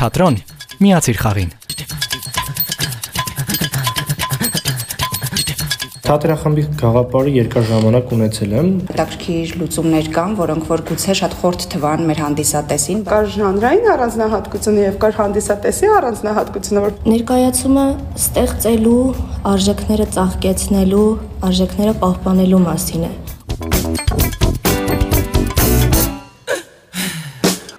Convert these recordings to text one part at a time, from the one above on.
Թատրոն միացիր խաղին։ Թատերախմբի գաղափարը երկար ժամանակ ունեցել եմ։ Հետաքրքիր լուծումներ կան, որոնք որ գուցե շատ խորտ թվան մեր հանդիսատեսին։ Կար ժանրային առանձնահատկությունը եւ կար հանդիսատեսի առանձնահատկությունը, որ ներկայացումը ստեղծելու, արժեքները ծաղկեցնելու, արժեքները պահպանելու մասին է։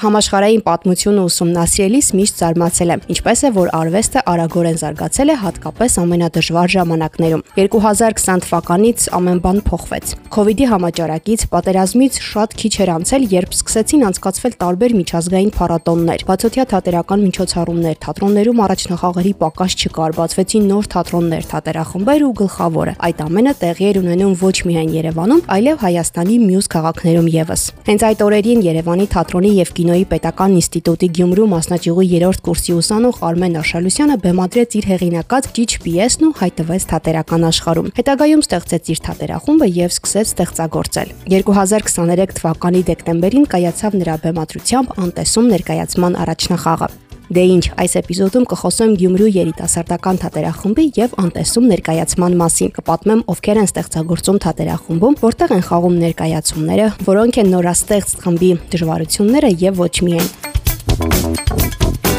Համաշխարհային պատմությունը ուսումնասիրելիս միշտ զարմացել եմ, ինչպես է որ արվեստը արագորեն զարգացել է հատկապես ամենադժվար ժամանակներում։ 2020 թվականից ամեն բան փոխվեց։ իդի համաճարակից, պատերազմից շատ քիչ էր անցել, երբ սկսեցին անցկացվել տարբեր միջազգային փառատոններ, բացօթյա թատերական միջոցառումներ, թատրոններում առաջնախաղերի պակաս չկար, բացվեցին նոր թատրոններ, թատերախմբեր ու գլխավորը։ Այդ ամենը տեղի էր ունենում ոչ միայն Երևանում, այլև Հայաստանի մյուս քաղաքներում եւս։ Հենց այդ օրերին Երևանի թատրոնի եւ կինո կինոյի պետական ինստիտուտի Գյումրու մասնաճյուղի 3-րդ կուրսի ուսանող Արմեն Աշալյանը բեմադրեց իր հեղինակած Ճիչ պիեսն ու հայտվեց թատերական աշխարհում։ Հետագայում ստեղծեց իր թատերախումբը եւ սկսեց ստեղծագործել։ 2023 թվականի դեկտեմբերին կայացավ նրա բեմադրությամբ անտեսում ներկայացման առաջնախաղը։ Դե ինչ, այս էպիզոդում կխոսեմ Գյումրու երիտասարդական թատերախմբի եւ անտեսում ներկայացման մասին։ Կպատմեմ ովքեր են ստեղծագործում թատերախմբում, որտեղ են խաղում ներկայացումները, որոնք են նորաստեղծ խմբի դժվարությունները եւ ոչ միայն։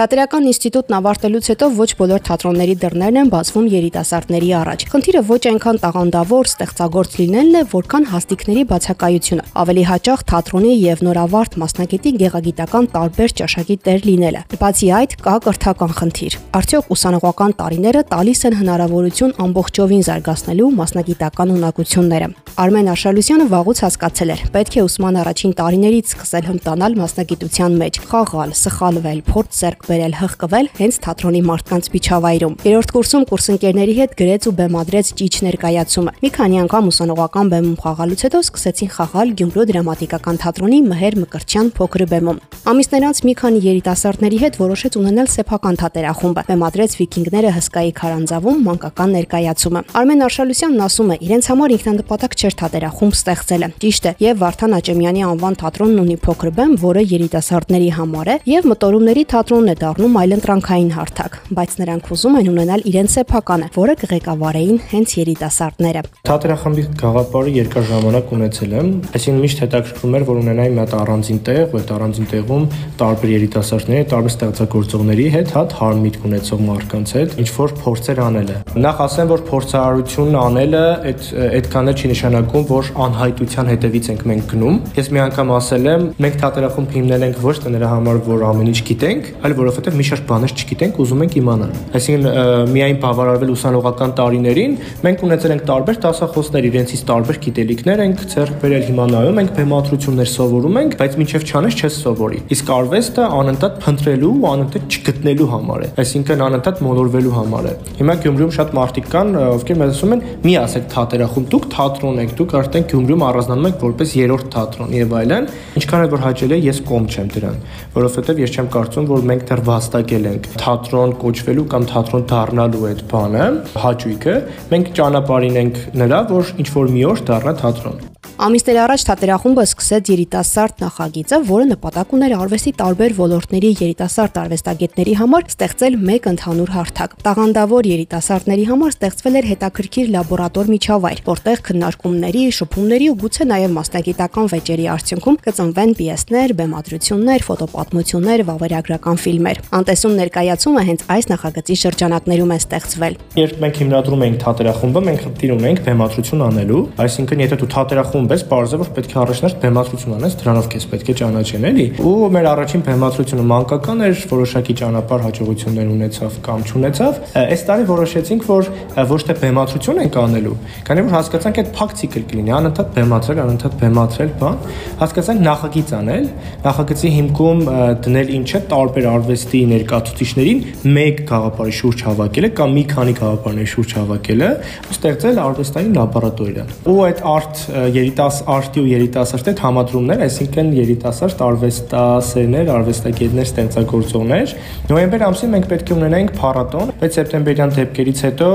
Թատերական ինստիտուտն ավարտելուց հետո ոչ բոլոր թատրոնների դռներն են բացվում երիտասարդների առաջ։ Խնդիրը ոչ այնքան տաղանդավոր, ստեղծագործ լինելն է, որքան հաստիկների բացակայությունը։ Ավելի հաճախ թատրոնի եւ նորավարտ մասնակետի գեղագիտական տարբեր ճաշակի տեր լինելը։ Բացի այդ, կա կրթական խնդիր։ Արդյոք ուսանողական տարիները տալիս են հնարավորություն ամբողջովին զարգացնելու մասնագիտական ունակությունները։ Արմեն Աշալյանը վաղուց հասկացել էր, պետք է ուսման առաջին տարիներից սկսել հմտանալ մասնագիտության մեջ, խաղալ, սխալվել, փորձ ձեռք բերել հղկվել հենց թատրոնի մարդկանց միջավայրում։ Երրորդ կուրսում կուրսընկերների հետ գրեց ու բեմադրեց ճիչ ներկայացումը։ Մի քանի անգամ ուսանողական բեմում խաղալուց հետո սկսեցին խաղալ Գյումրու դրամատիկական թատրոնի Մհեր Մկրտչյան փոքր բեմում։ Ամիսներ անց մի քանի երիտասարդների հետ որոշեց ունենալ սեփական թատերախումբը։ Բեմադրեց Վիկինգները հսկայի քարանձավում մանկական ներկայացումը։ Արմեն Արշալյանն ասում է, իրենց համար ինքնանպատակ չէր թատերախումբ ստեղծելը։ Ճիշտ է, եւ Վարդան Աճեմյանի անվան թատրոնն ունի փոքր բեմ, որը երիտասարդների համար է, եւ մտորումների թատրոնն է դառնում այլընտրանքային հարթակ, բայց նրանք ուզում են ունենալ իրենց սեփականը, որը կղեկավարեին հենց երիտասարդները։ Թատերախմբի գաղափարը երկար ժամանակ ունեցել եմ, այսինքն միշտ հետաքրքրում էր, որ ունենայի մի հատ առանձին տեղ, ու այդ առանձին տեղում տարբեր երիտասարդների, տարբեր ստեղծագործողների հետ հատ հարմ միտք ունեցող մարդկանց հետ ինչ որ փորձեր անելը։ Նախ ասեմ, որ փորձարարություն անելը այդ այդքան էլ չի նշանակում, որ անհայտության հետևից ենք մենք գնում։ Ես մի անգամ ասել եմ, մենք թատերախումբ հիմնել ենք ոչ թե նրա համար, որ ամեն ինչ գիտենք, այլ որ որովհետև մի շարք բաներ չգիտենք, ուզում ենք իմանալ։ Այսինքն միայն բավարարվել ուսանողական տարիներին, մենք ունեցել ենք տարբեր դասախոսներ, իրենցից տարբեր գիտելիքներ ենք ձեռք բերել, հիմա նայում ենք բեմադրություններ սովորում ենք, բայց մինչև չանես չես սովորի։ Իսկ արվեստը անընդհատ փնտրելու ու անընդհատ չգտնելու համար է, այսինքն անընդհատ մոլորվելու համար է։ Հիմա Գյումրիում շատ մարդիկ կան, ովքեր մեզ ասում են՝ «Մի ասեք թատերախում, դուք թատրոն եք, դուք արդեն Գյումրիում առանձնանում եք որպես երրորդ թատրոն եւ այլն»։ Ինչքան էլ որ հաճելի է, ես կողմ չեմ դրան, որովհետեւ ես չեմ կարծում, որ մենք դեռ վաստակել ենք. Թատրոն կոչվելու կամ թատրոն դառնալու այդ բանը, հաճույքը, մենք ճանապարհին ենք նրա, որ ինչ որ մի օր դառնա թատրոն։ Ամիսներ առաջ թատերախումբը սկսեց երիտասարդ նախագիծը, որը նպատակ ուներ արվեստի տարբեր ոլորտների երիտասարդ արվեստագետների համար ստեղծել մեկ ընդհանուր հարթակ։ Տաղանդավոր երիտասարդների համար ստեղծվել էր հետաքրքիր լաբորատոր միջավայր, որտեղ քննարկումների, շփումների ու գուցե նաև մասնագիտական վեճերի արդյունքում կծնվեն պիեսներ, բեմադրություններ, ֆոտոպատմություններ, վավերագրական ֆիլմեր։ Անտեսում ներկայացումը հենց այս նախագծի շրջանակներում է ստեղծվել։ Երբ մենք հիմնադրում ենք թատերախումբը, մենք խնդիր ունենք բեմադրություն անելու, այսինքն եթե դու թատերախումբ ես, բարձր որ պետք է առաջնարդ բեմադրություն անես, դրանով քեզ պետք է ճանաչեն, էլի։ Ու մեր առաջին բեմադրությունը մանկական էր, որոշակի ճանապարհ հաջողություններ ունեցավ կամ չունեցավ։ Այս տարի որոշեցինք, որ ոչ թե բեմադրություն ենք անելու, քանի որ հասկացանք այդ փակ ցիկլ կլինի, անընդհատ բեմադրել, անընդհատ բեմադրել, բան։ Հասկացանք նախագիծ անել, նախագծի հիմքում դնել ինչը տարբեր արվեստի ներկայացուցիչներին մեկ գաղափարի շուրջ հավաքելը կամ մի քանի գաղափարների շուրջ հավաքելը ստեղծել արվեստային լաբորատորիա։ Ու այդ արտ երիտասարդի ու երիտասարդի հետ համադրումներ, այսինքն երիտասարդ արվեստասերներ, արվեստագետներ, ստեղծագործողներ։ Նոյեմբեր ամսին մենք պետք է ունենայինք փառատոն, բայց սեպտեմբերյան դեպքերից հետո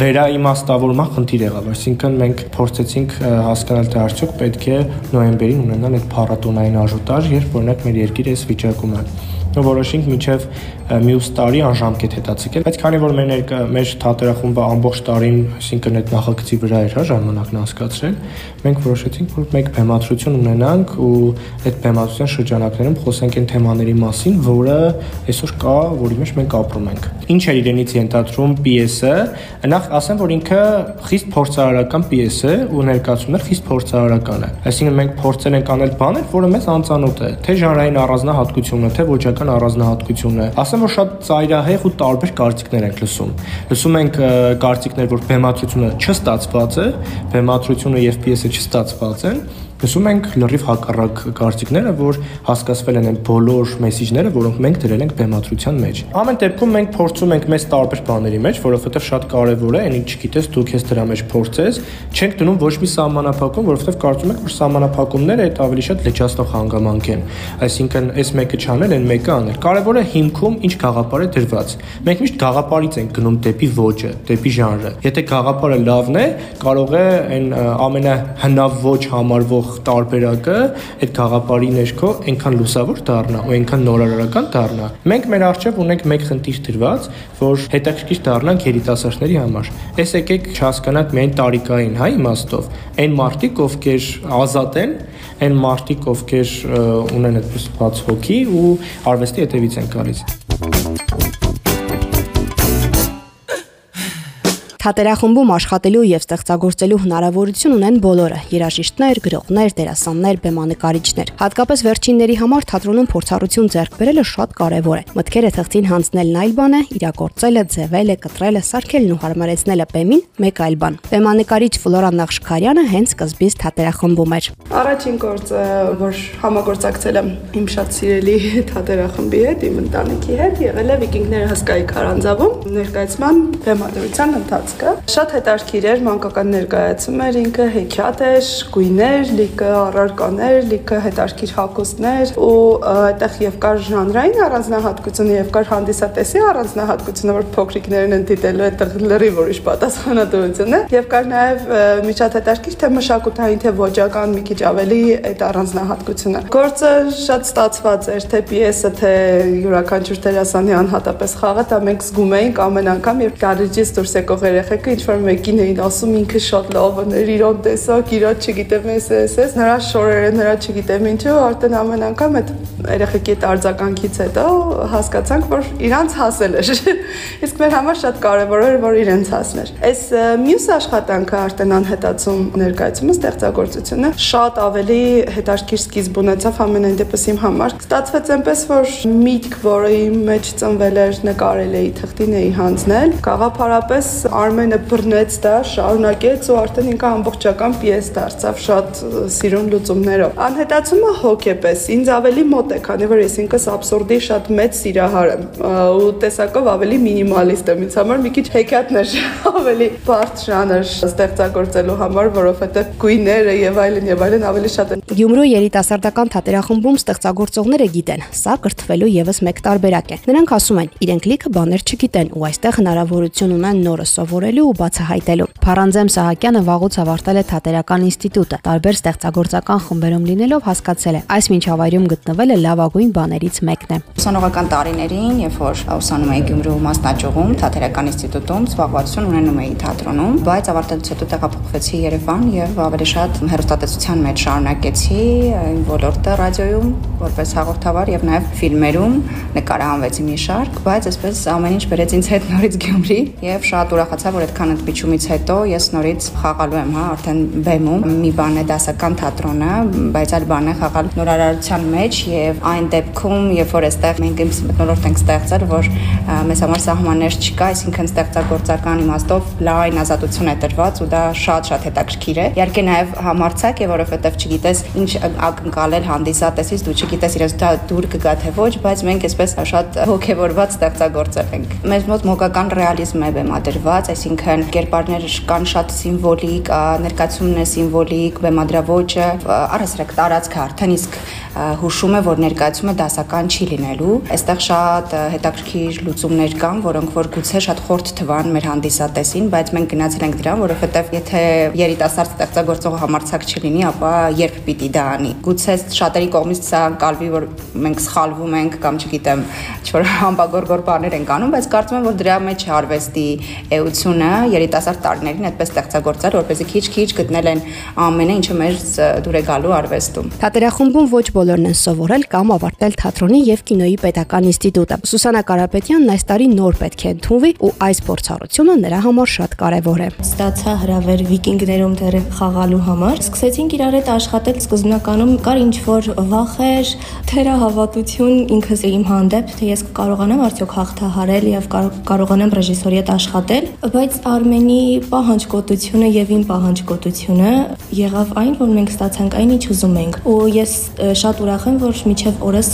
վերաիմաստավորման խնդիր եղավ, այսինքն մենք փորձեցինք հասկանալ թե արդյոք պետք է նոյեմբերին ունենալ այդ փառատոնային աժուտաժ, երբ օրինակ մեր երկիրը այս վիճակում է որոշինք միջև մյուս տարի անժամկետ հետացիկել, բայց քանի որ մեր ներկա մեր թատերախումբը ամբողջ տարին, այսինքն այդ նախագծի վրա էր հա ժամանակն անցկացրել, մենք որոշեցինք, որ մեկ բեմադրություն ունենանք ու այդ բեմադրության շրջանակներում խոսենք այն թեմաների մասին, որը այսօր կա, որի մեջ մենք ապրում ենք։ Ինչ է իրենից ենթադրում պիեսը։ Նախ ասեմ, որ ինքը խիստ փորձարարական պիես է ու ներկայացումներ խիստ փորձարարական է։ Այսինքն մենք փորձել ենք անել բաներ, որը մեզ անծանոթ է, թե ժանրային առանձնահատկությունը, թե ոճական առանձնահատկությունը։ Ասեմ, որ շատ ծայրահեղ ու տարբեր կարծիքներ ենք լսում։ Լսում ենք կարծիքներ, որ բեմադրությունը չստացված է, բեմադրությունը եւ պիեսը չստացված են, Լսում ենք լրիվ հակառակ կարծիքները, որ հասկացվել են այն բոլոր մեսիջները, որոնք մենք դրել ենք բեմադրության մեջ։ Ամեն դեպքում մենք փորձում ենք մեծ տարբեր բաների մեջ, որովհետև շատ կարևոր է, այնինչ չգիտես դու քեզ դրա մեջ փորձես, չենք դնում ոչ մի սահմանափակում, որովհետև կարծում ենք, որ սահմանափակումները այդ ավելի շատ լճացնող հանգամանք են։ Այսինքն, այս մեկը չանել, այն մեկը անել։ Կարևորը հիմքում ինչ գաղափար է դրված։ Մենք միշտ գաղափարից ենք գնում դեպի ոճը, դեպի ժանրը։ Եթե գաղափարը լավն է, կարող է այն ամենահնավ ոճ համարվող տարբերակը այդ գաղապարի ներքո այնքան լուսավոր դառնա ու այնքան նորարարական դառնա։ Մենք մեր արժեվ ունենք մեկ խնդիր դրված, որ հետաքրքիր դառնանք երիտասարդների համար։ Այս եկեք չհասկանանք միայն տարիքային, հա, իմաստով։ Այն մարդիկ, ովքեր ազատ են, այն մարդիկ, ովքեր ունեն այդպես բաց հոգի ու արվեստի հետևից են գալիս։ Թատերախմբում աշխատելու եւ ստեղծագործելու հնարավորություն ունեն բոլորը՝ երաժիշտներ, գրողներ, դերասաններ, բեմանկարիչներ։ Հատկապես վերջինների համար թատրոնում փորձառություն ձեռք բերելը շատ կարեւոր է։ Մտքերը թղթին հանձնելն այլ բան է, իրագործելը, ձևելը, կտրելը, սարքելն ու հարմարեցնելը բեմին մեկ այլ բան։ Բեմանկարիչ Ֆլորա Նախշքարյանը հենց սկզբից թատերախմբում էր։ Առաջին գործը, որ համագործակցել եմ իմ շատ սիրելի թատերախմբի հետ, իմ ընտանիքի հետ, եղել է Վիկինգները հսկայի քարանձավում ներկայացման բեմադրության ընթաց տարածքը։ Շատ հետաքրքիր էր, մանկական ներկայացում էր ինքը, հեքիաթ էր, գույներ, լիքը առարկաներ, լիքը հետաքրքիր հագուստներ ու այդտեղ եւ կար ժանրային առանձնահատկությունը եւ կար հանդիսատեսի առանձնահատկությունը, որ փոքրիկներն են դիտելու այդտեղ լրիվ ուրիշ պատասխանատվություն է եւ կար նաեւ մի շատ հետաքրքիր թե մշակութային թե ոճական մի քիչ ավելի այդ առանձնահատկությունը։ Գործը շատ ստացված էր, թե պիեսը, թե յուրաքանչյուր դերասանի անհատապես խաղը, դա մենք զգում էինք ամեն անգամ, երբ գարեջից դուրս եկող երեխեքը ինչ որ մեկին էին ասում ինքը շատ լավ է, իրոք տեսակ, իրա չգիտեմ էս էս էս, նրա շորերը, նրա չգիտեմ ինչու, արդեն ամեն անգամ այդ երեխեքի այդ արձագանքից հետո հասկացանք, որ իրանց հասել էր։ Իսկ մեր համար շատ կարևոր էր, որ իրենց հասներ։ Այս մյուս աշխատանքը արդեն անհետացում ներկայացումը ստեղծագործությունը շատ ավելի հետաքրքիր սկիզբ ունեցավ ամենայն դեպս իմ համար։ Ստացվեց այնպես, որ միտք, որը իմ մեջ ծնվել էր, նկարել էի, թղթին էի հանձնել, գաղափարապես Արմենը բռնեց դա, շարունակեց ու արդեն ինքը ամբողջական պիես դարձավ շատ սիրուն լուծումներով։ Անհետացումը հոգեպես ինձ ավելի մոտ է, քանի որ ես ինքս абսուրդի շատ մեծ սիրահար եմ ու տեսակով ավելի մինիմալիստ եմ ինձ համար մի քիչ հեքիաթներ ավելի բարդ ժանր ստեղծագործելու համար, որովհետև գույները եւ այլն եւ այլն ավելի շատ են։ Գյումրու երիտասարդական թատերախմբում ստեղծագործողները գիտեն, սա կրթվելու եւս մեկ տարբերակ է։ Նրանք ասում են, իրենք լիքը բաներ չգիտեն ու այստեղ հնարավորություն ունեն նորը սովորելու ու բացահայտելու։ Փարանձեմ Սահակյանը վաղուց ավարտել է Թատերական ինստիտուտը։ Տարբեր ստեղծագործական խմբերում լինելով հասկացել է, այս միջավայրում գտնվելը լավագույն բաներից մեկն է։ Ուսանողական տարիներին, երբ որ ուսանում էի Գյումրու մասնաճյուղում, Թատերական ինստիտուտում զբաղվածություն ունենում էի թատրոնում, բայց ավարտելուց հետո տեղափոխվեցի Երևան եւ ավելի շատ հերոստատեսության մեջ շարունակեցի այն ոլորտը ռադիոյում որպես հաղորդավար եւ նաեւ ֆիլմերում նկարահանվեցի մի շարք, բայց այսպես ամեն ինչ բերեց ինձ հետ նորից Գյումրի եւ շատ ուրախացա, որ այդքան ընդմիջումից հետո ես նորից խաղալու եմ, հա, արդեն բեմում։ Մի բան է դասական թատրոնը, բայց այլ բան է խաղալ նորարարության մեջ եւ այն դեպքում, երբ որ այստեղ մենք իմ մտնոլորտ ենք ստեղծել, որ մեզ համար սահմաններ չկա, այսինքն ստեղծագործական իմաստով լայն ազատություն է տրված ու դա շատ-շատ հետաքրքիր է։ Իհարկե նաեւ համարցակ է, որովհետեւ չգիտես ինչ ակնկալել հանդիսատեսից, դու չգիտես իրենց դա դուր կգա թե ոչ, բայց մենք այսպես շատ հոգեվորված ստեղծագործել ենք։ Մեզ մոտ մոգական ռեալիզմ է բեմադրված, այսինքն կերպարներ կան շատ սիմվոլիկ, ներկայացումն է սիմվոլիկ, բեմադրավոճը առհասարակ տարածքը արդեն իսկ հուշում է, որ ներկայացումը դասական չի լինելու։ Այստեղ շատ հետաքրքիր լուծումներ կան, որոնք որ գուցե շատ խորտ թվան մեր հանդիսատեսին, բայց մենք գնացել ենք դրան, որովհետև եթե երիտասարդ ստեղծագործողը համարցակ չլինի, ապա երբ պիտի դա անի։ Գուցե շատերի կողմից սա կալվի, որ մենք սխալվում ենք կամ չգիտեմ, ինչ-որ համբագորգոր բաներ ենք անում, բայց կարծում եմ, որ դրա մեջ արվեստի էությունը երիտասարդ տարիներին այդպես ստեղծագործել, որպեսզի քիչ-քիչ գտնել են ամենը, ինչը մեր դուր է գալու արվեստում։ Թատերախումբում ոչ բոլորն են սովորել կամ ավարտել թատրոնի եւ կինոյի պետական ինստիտուտը։ Սուսանա Կարապետյանն այս տարի նոր պետք է ընդունվի ու այս փորձառությունը նրա համար շատ կարեւոր է։ Ստացա հրավեր վիկինգներում դեռ խաղալու համար։ Սկսեցինք իրար հետ աշխատել սկզբնականում կար ինչ որ վախեր, թերահավատություն ինքս իմ հանդեպ, թե ես կարողանամ արդյոք հաղթահարել եւ կարողանամ ռեժիսորի հետ աշխատել, բայց Արմենի պահանջկոտությունը եւ իմ պահանջկոտությունը եղավ այն, որ մենք ստացանք այն ինչ ուզում ենք։ Ու ես շատ ուրախ եմ, որ միջև օրս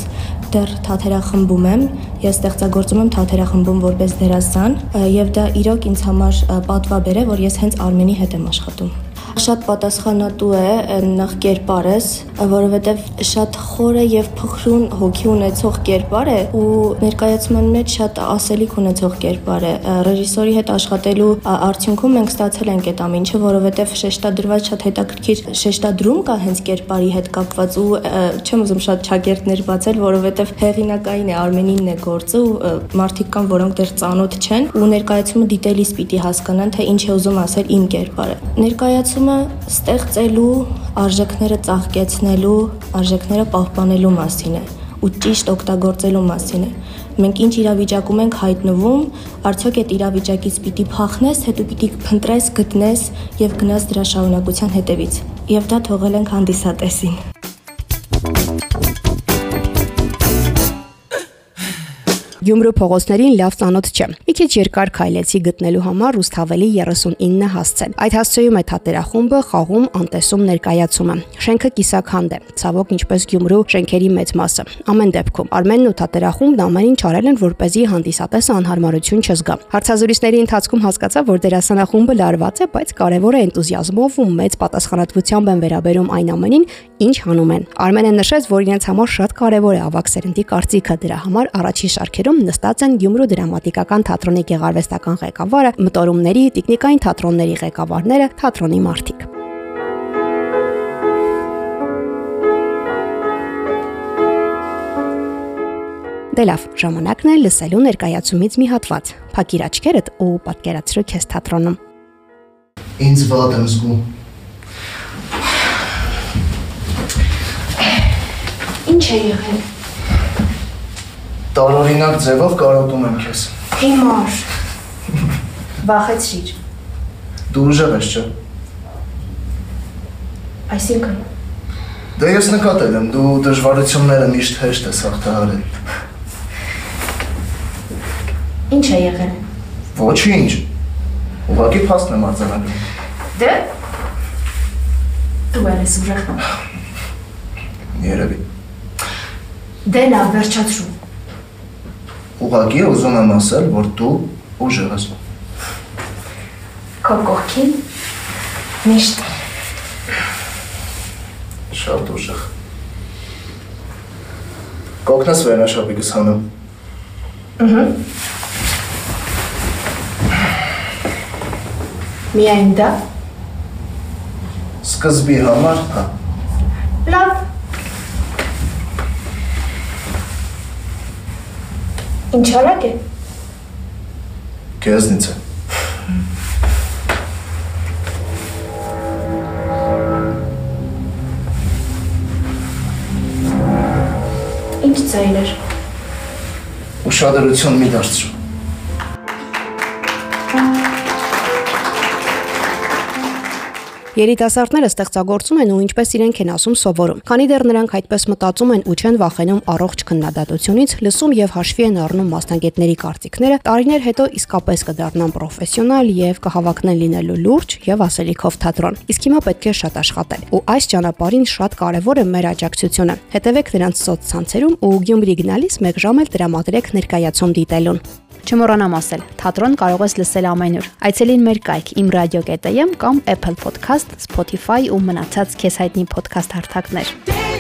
դեռ թաթերախմբում եմ, ես ստեղծագործում եմ թաթերախմբում որպես դերասան եւ դա իրոք ինձ համար պատվաբեր է, որ ես հենց Արմենի հետ եմ աշխատում շատ պատասխանատու է նախ կերպարս, որովհետև շատ խորը եւ փխրուն հոգի ունեցող կերպար է ու ներկայացման մեջ շատ ասելիք ունեցող կերպար է։ Ռեժիսորի հետ աշխատելու արդյունքում մենք ստացել ենք այդ ամինչը, որովհետև շեշտադրված շատ հետաքրքիր շեշտադրում կա հենց կերպարի հետ կապված ու չեմ ուզում շատ ճակերտներ բացել, որովհետև հեղինակային է Արմենինն է գործը ու մարդիկ կան, որոնք դեռ ծանոթ չեն ու ներկայացումը դիտելիս պիտի հասկանան, թե ինչ է ուզում ասել իմ կերպարը։ Ներկայացում Խոսումը ստեղծելու, արժեքները ծաղկեցնելու, արժեքները պահպանելու մասին է ու ճիշտ օգտագործելու մասին է։ Մենք ինչ իրավիճակում ենք հայտնվում, արդյոք այդ իրավիճակից պիտի փախնես, թե դու պիտի փնտրես, գտնես եւ գնաս դրա շարունակության հետևից։ Եվ դա թողել ենք հանդիսատեսին։ Գյումրու փողոցներին լավ ծանոթ չէ։ Մի քիչ երկար քայլեցի գտնելու համար Ռուսթավելի 39 հասցեն։ Այդ հասցեում է թատերախումբը խաղում անտեսում ներկայացումը։ Շենքը կիսաքանդ է, ցավոք ինչպես Գյումրու շենքերի մեծ մասը։ Ամեն դեպքում Արմենն ու թատերախումբն ամեն ինչ արել են, որպեսզի հանդիսատեսը անհարմարություն չզգա։ Հարցազրույցների ընթացքում հասկացա, որ դերասանախումբը լարված է, բայց կարևոր է энտուզիազմով ու մեծ պատասխանատվությամբ են վերաբերում այն ամենին, ինչ հանում են։ Արմենը նշեց, որ իրենց համար շատ կարևոր է ավակ սերնդի կարծիքը դրա համար առաջին շարքերում Գյումրիում նստած են Գյումրու դրամատիկական թատրոնի գեղարվեստական ղեկավարը, մտորումների, տեխնիկային թատրոնների ղեկավարները, թատրոնի մարդիկ։ Դե լավ, ժամանակն է լսելու ներկայացումից մի հատված։ Փակիր աչքերդ ու պատկերացրու քեզ թատրոնում։ Ինձ վատ եմ զգում։ Ինչ է եղել տարօրինակ ձևով կարոտում եմ քեզ։ Հիմար։ Վախեցրիր։ Դու ուժեղ ես, չէ՞։ Այսինքն Դե ես նկատել եմ, դու դժվարությունները միշտ հեշտ ես հաղթահարել։ Ինչ է եղել։ Ոչինչ։ Ուղղակի փաստն եմ արձանագրում։ Դե դու ես ուժեղ։ Երևի։ Դե լավ, վերջացրու։ Ուղղակի ուզում եմ ասել, որ դու ուժեղ ես։ Քո կողքին միշտ շատ ուժեղ։ Կողքնս վերնաշապիկս հանում։ Ահա։ Միայն դա։ Սկզբի համար, հա։ Լավ, Ինչ արագ է։ Քեզնից է։ Ինչ ծայր էր։ Ուշադրություն մի դարձրու։ Երիտասարդները ստեղծագործում են ու ինչպես իրենք են ասում սովորում։ Քանի դեռ նրանք այդպես մտածում են ու չեն վախենում առողջ քննադատությունից, լսում եւ հաշվի են առնում մասնագետների կարծիքները, տարիներ հետո իսկապես կդառնան պրոֆեսիոնալ եւ կհավաքնեն լինելու լուրջ եւ ասելիքով թատրոն։ Իսկ հիմա պետք է շատ աշխատել։ Ու այս ճանապարհին շատ կարեւոր է մեր աջակցությունը։ Հետևեք նրանց սոցցանցերում ու Գյումրի գնալիս 1 ժամ էլ տրամադրեք ներկայացում դիտելուն։ Չմոռանամ ասել, թատրոն կարող ես լսել ամենուր։ Այցելին մեր կայք imradio.am կամ Apple Podcast, Spotify ու մնացած քեզ հայտնի podcast հարթակներ։